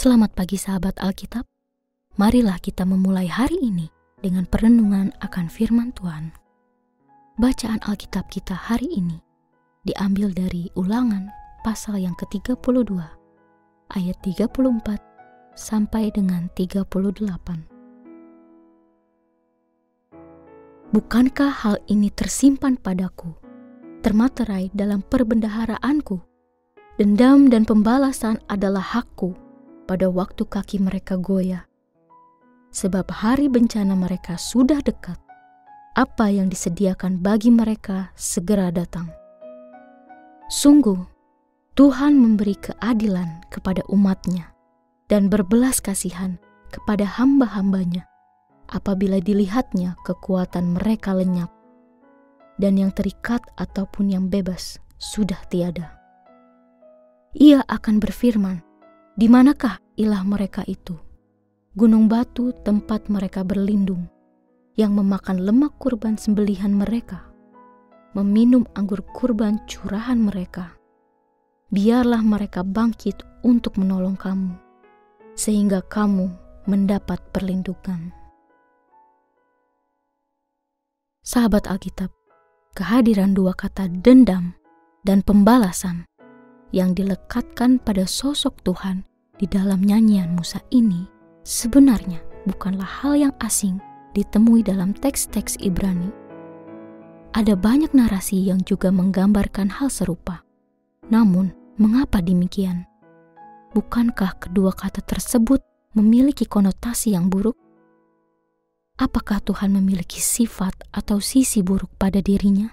Selamat pagi sahabat Alkitab. Marilah kita memulai hari ini dengan perenungan akan firman Tuhan. Bacaan Alkitab kita hari ini diambil dari Ulangan pasal yang ke-32 ayat 34 sampai dengan 38. Bukankah hal ini tersimpan padaku, termaterai dalam perbendaharaanku? Dendam dan pembalasan adalah hakku pada waktu kaki mereka goyah. Sebab hari bencana mereka sudah dekat. Apa yang disediakan bagi mereka segera datang. Sungguh, Tuhan memberi keadilan kepada umatnya dan berbelas kasihan kepada hamba-hambanya apabila dilihatnya kekuatan mereka lenyap dan yang terikat ataupun yang bebas sudah tiada. Ia akan berfirman, di manakah ilah mereka itu? Gunung batu tempat mereka berlindung, yang memakan lemak kurban sembelihan mereka, meminum anggur kurban curahan mereka. Biarlah mereka bangkit untuk menolong kamu, sehingga kamu mendapat perlindungan. Sahabat Alkitab, kehadiran dua kata dendam dan pembalasan yang dilekatkan pada sosok Tuhan di dalam nyanyian Musa ini sebenarnya bukanlah hal yang asing ditemui dalam teks-teks Ibrani. Ada banyak narasi yang juga menggambarkan hal serupa. Namun, mengapa demikian? Bukankah kedua kata tersebut memiliki konotasi yang buruk? Apakah Tuhan memiliki sifat atau sisi buruk pada dirinya?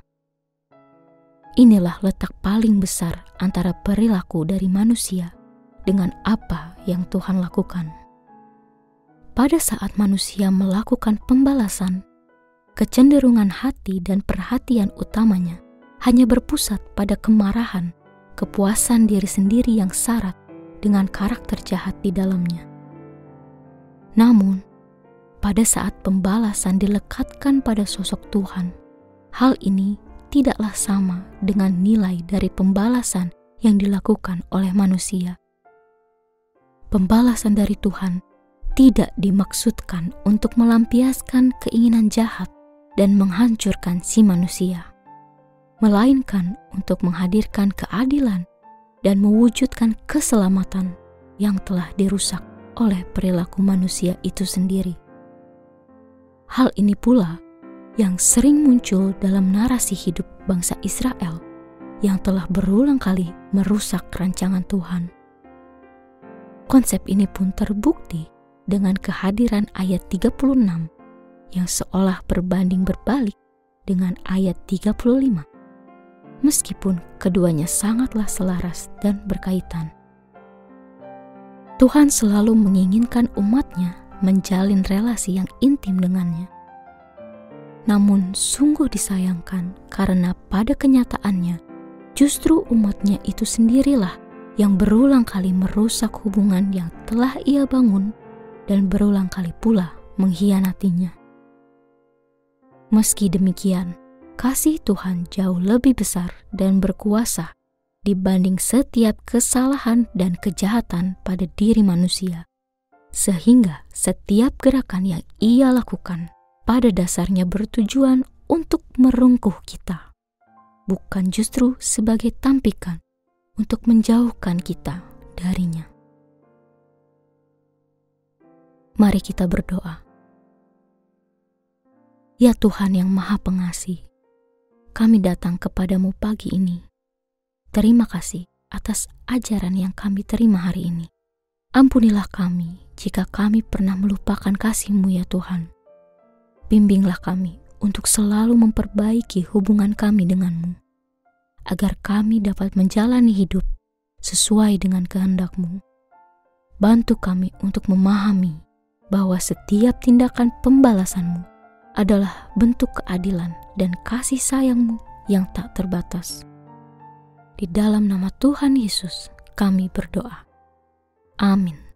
Inilah letak paling besar antara perilaku dari manusia dengan apa yang Tuhan lakukan. Pada saat manusia melakukan pembalasan, kecenderungan hati dan perhatian utamanya hanya berpusat pada kemarahan, kepuasan diri sendiri yang syarat dengan karakter jahat di dalamnya. Namun, pada saat pembalasan dilekatkan pada sosok Tuhan, hal ini tidaklah sama dengan nilai dari pembalasan yang dilakukan oleh manusia pembalasan dari Tuhan tidak dimaksudkan untuk melampiaskan keinginan jahat dan menghancurkan si manusia, melainkan untuk menghadirkan keadilan dan mewujudkan keselamatan yang telah dirusak oleh perilaku manusia itu sendiri. Hal ini pula yang sering muncul dalam narasi hidup bangsa Israel yang telah berulang kali merusak rancangan Tuhan. Konsep ini pun terbukti dengan kehadiran ayat 36 yang seolah berbanding berbalik dengan ayat 35. Meskipun keduanya sangatlah selaras dan berkaitan. Tuhan selalu menginginkan umatnya menjalin relasi yang intim dengannya. Namun sungguh disayangkan karena pada kenyataannya justru umatnya itu sendirilah yang berulang kali merusak hubungan yang telah ia bangun dan berulang kali pula mengkhianatinya. Meski demikian, kasih Tuhan jauh lebih besar dan berkuasa dibanding setiap kesalahan dan kejahatan pada diri manusia, sehingga setiap gerakan yang ia lakukan pada dasarnya bertujuan untuk merungkuh kita, bukan justru sebagai tampikan untuk menjauhkan kita darinya. Mari kita berdoa. Ya Tuhan yang Maha Pengasih, kami datang kepadamu pagi ini. Terima kasih atas ajaran yang kami terima hari ini. Ampunilah kami jika kami pernah melupakan kasih-Mu ya Tuhan. Bimbinglah kami untuk selalu memperbaiki hubungan kami denganmu agar kami dapat menjalani hidup sesuai dengan kehendak-Mu. Bantu kami untuk memahami bahwa setiap tindakan pembalasan-Mu adalah bentuk keadilan dan kasih sayang-Mu yang tak terbatas. Di dalam nama Tuhan Yesus, kami berdoa. Amin.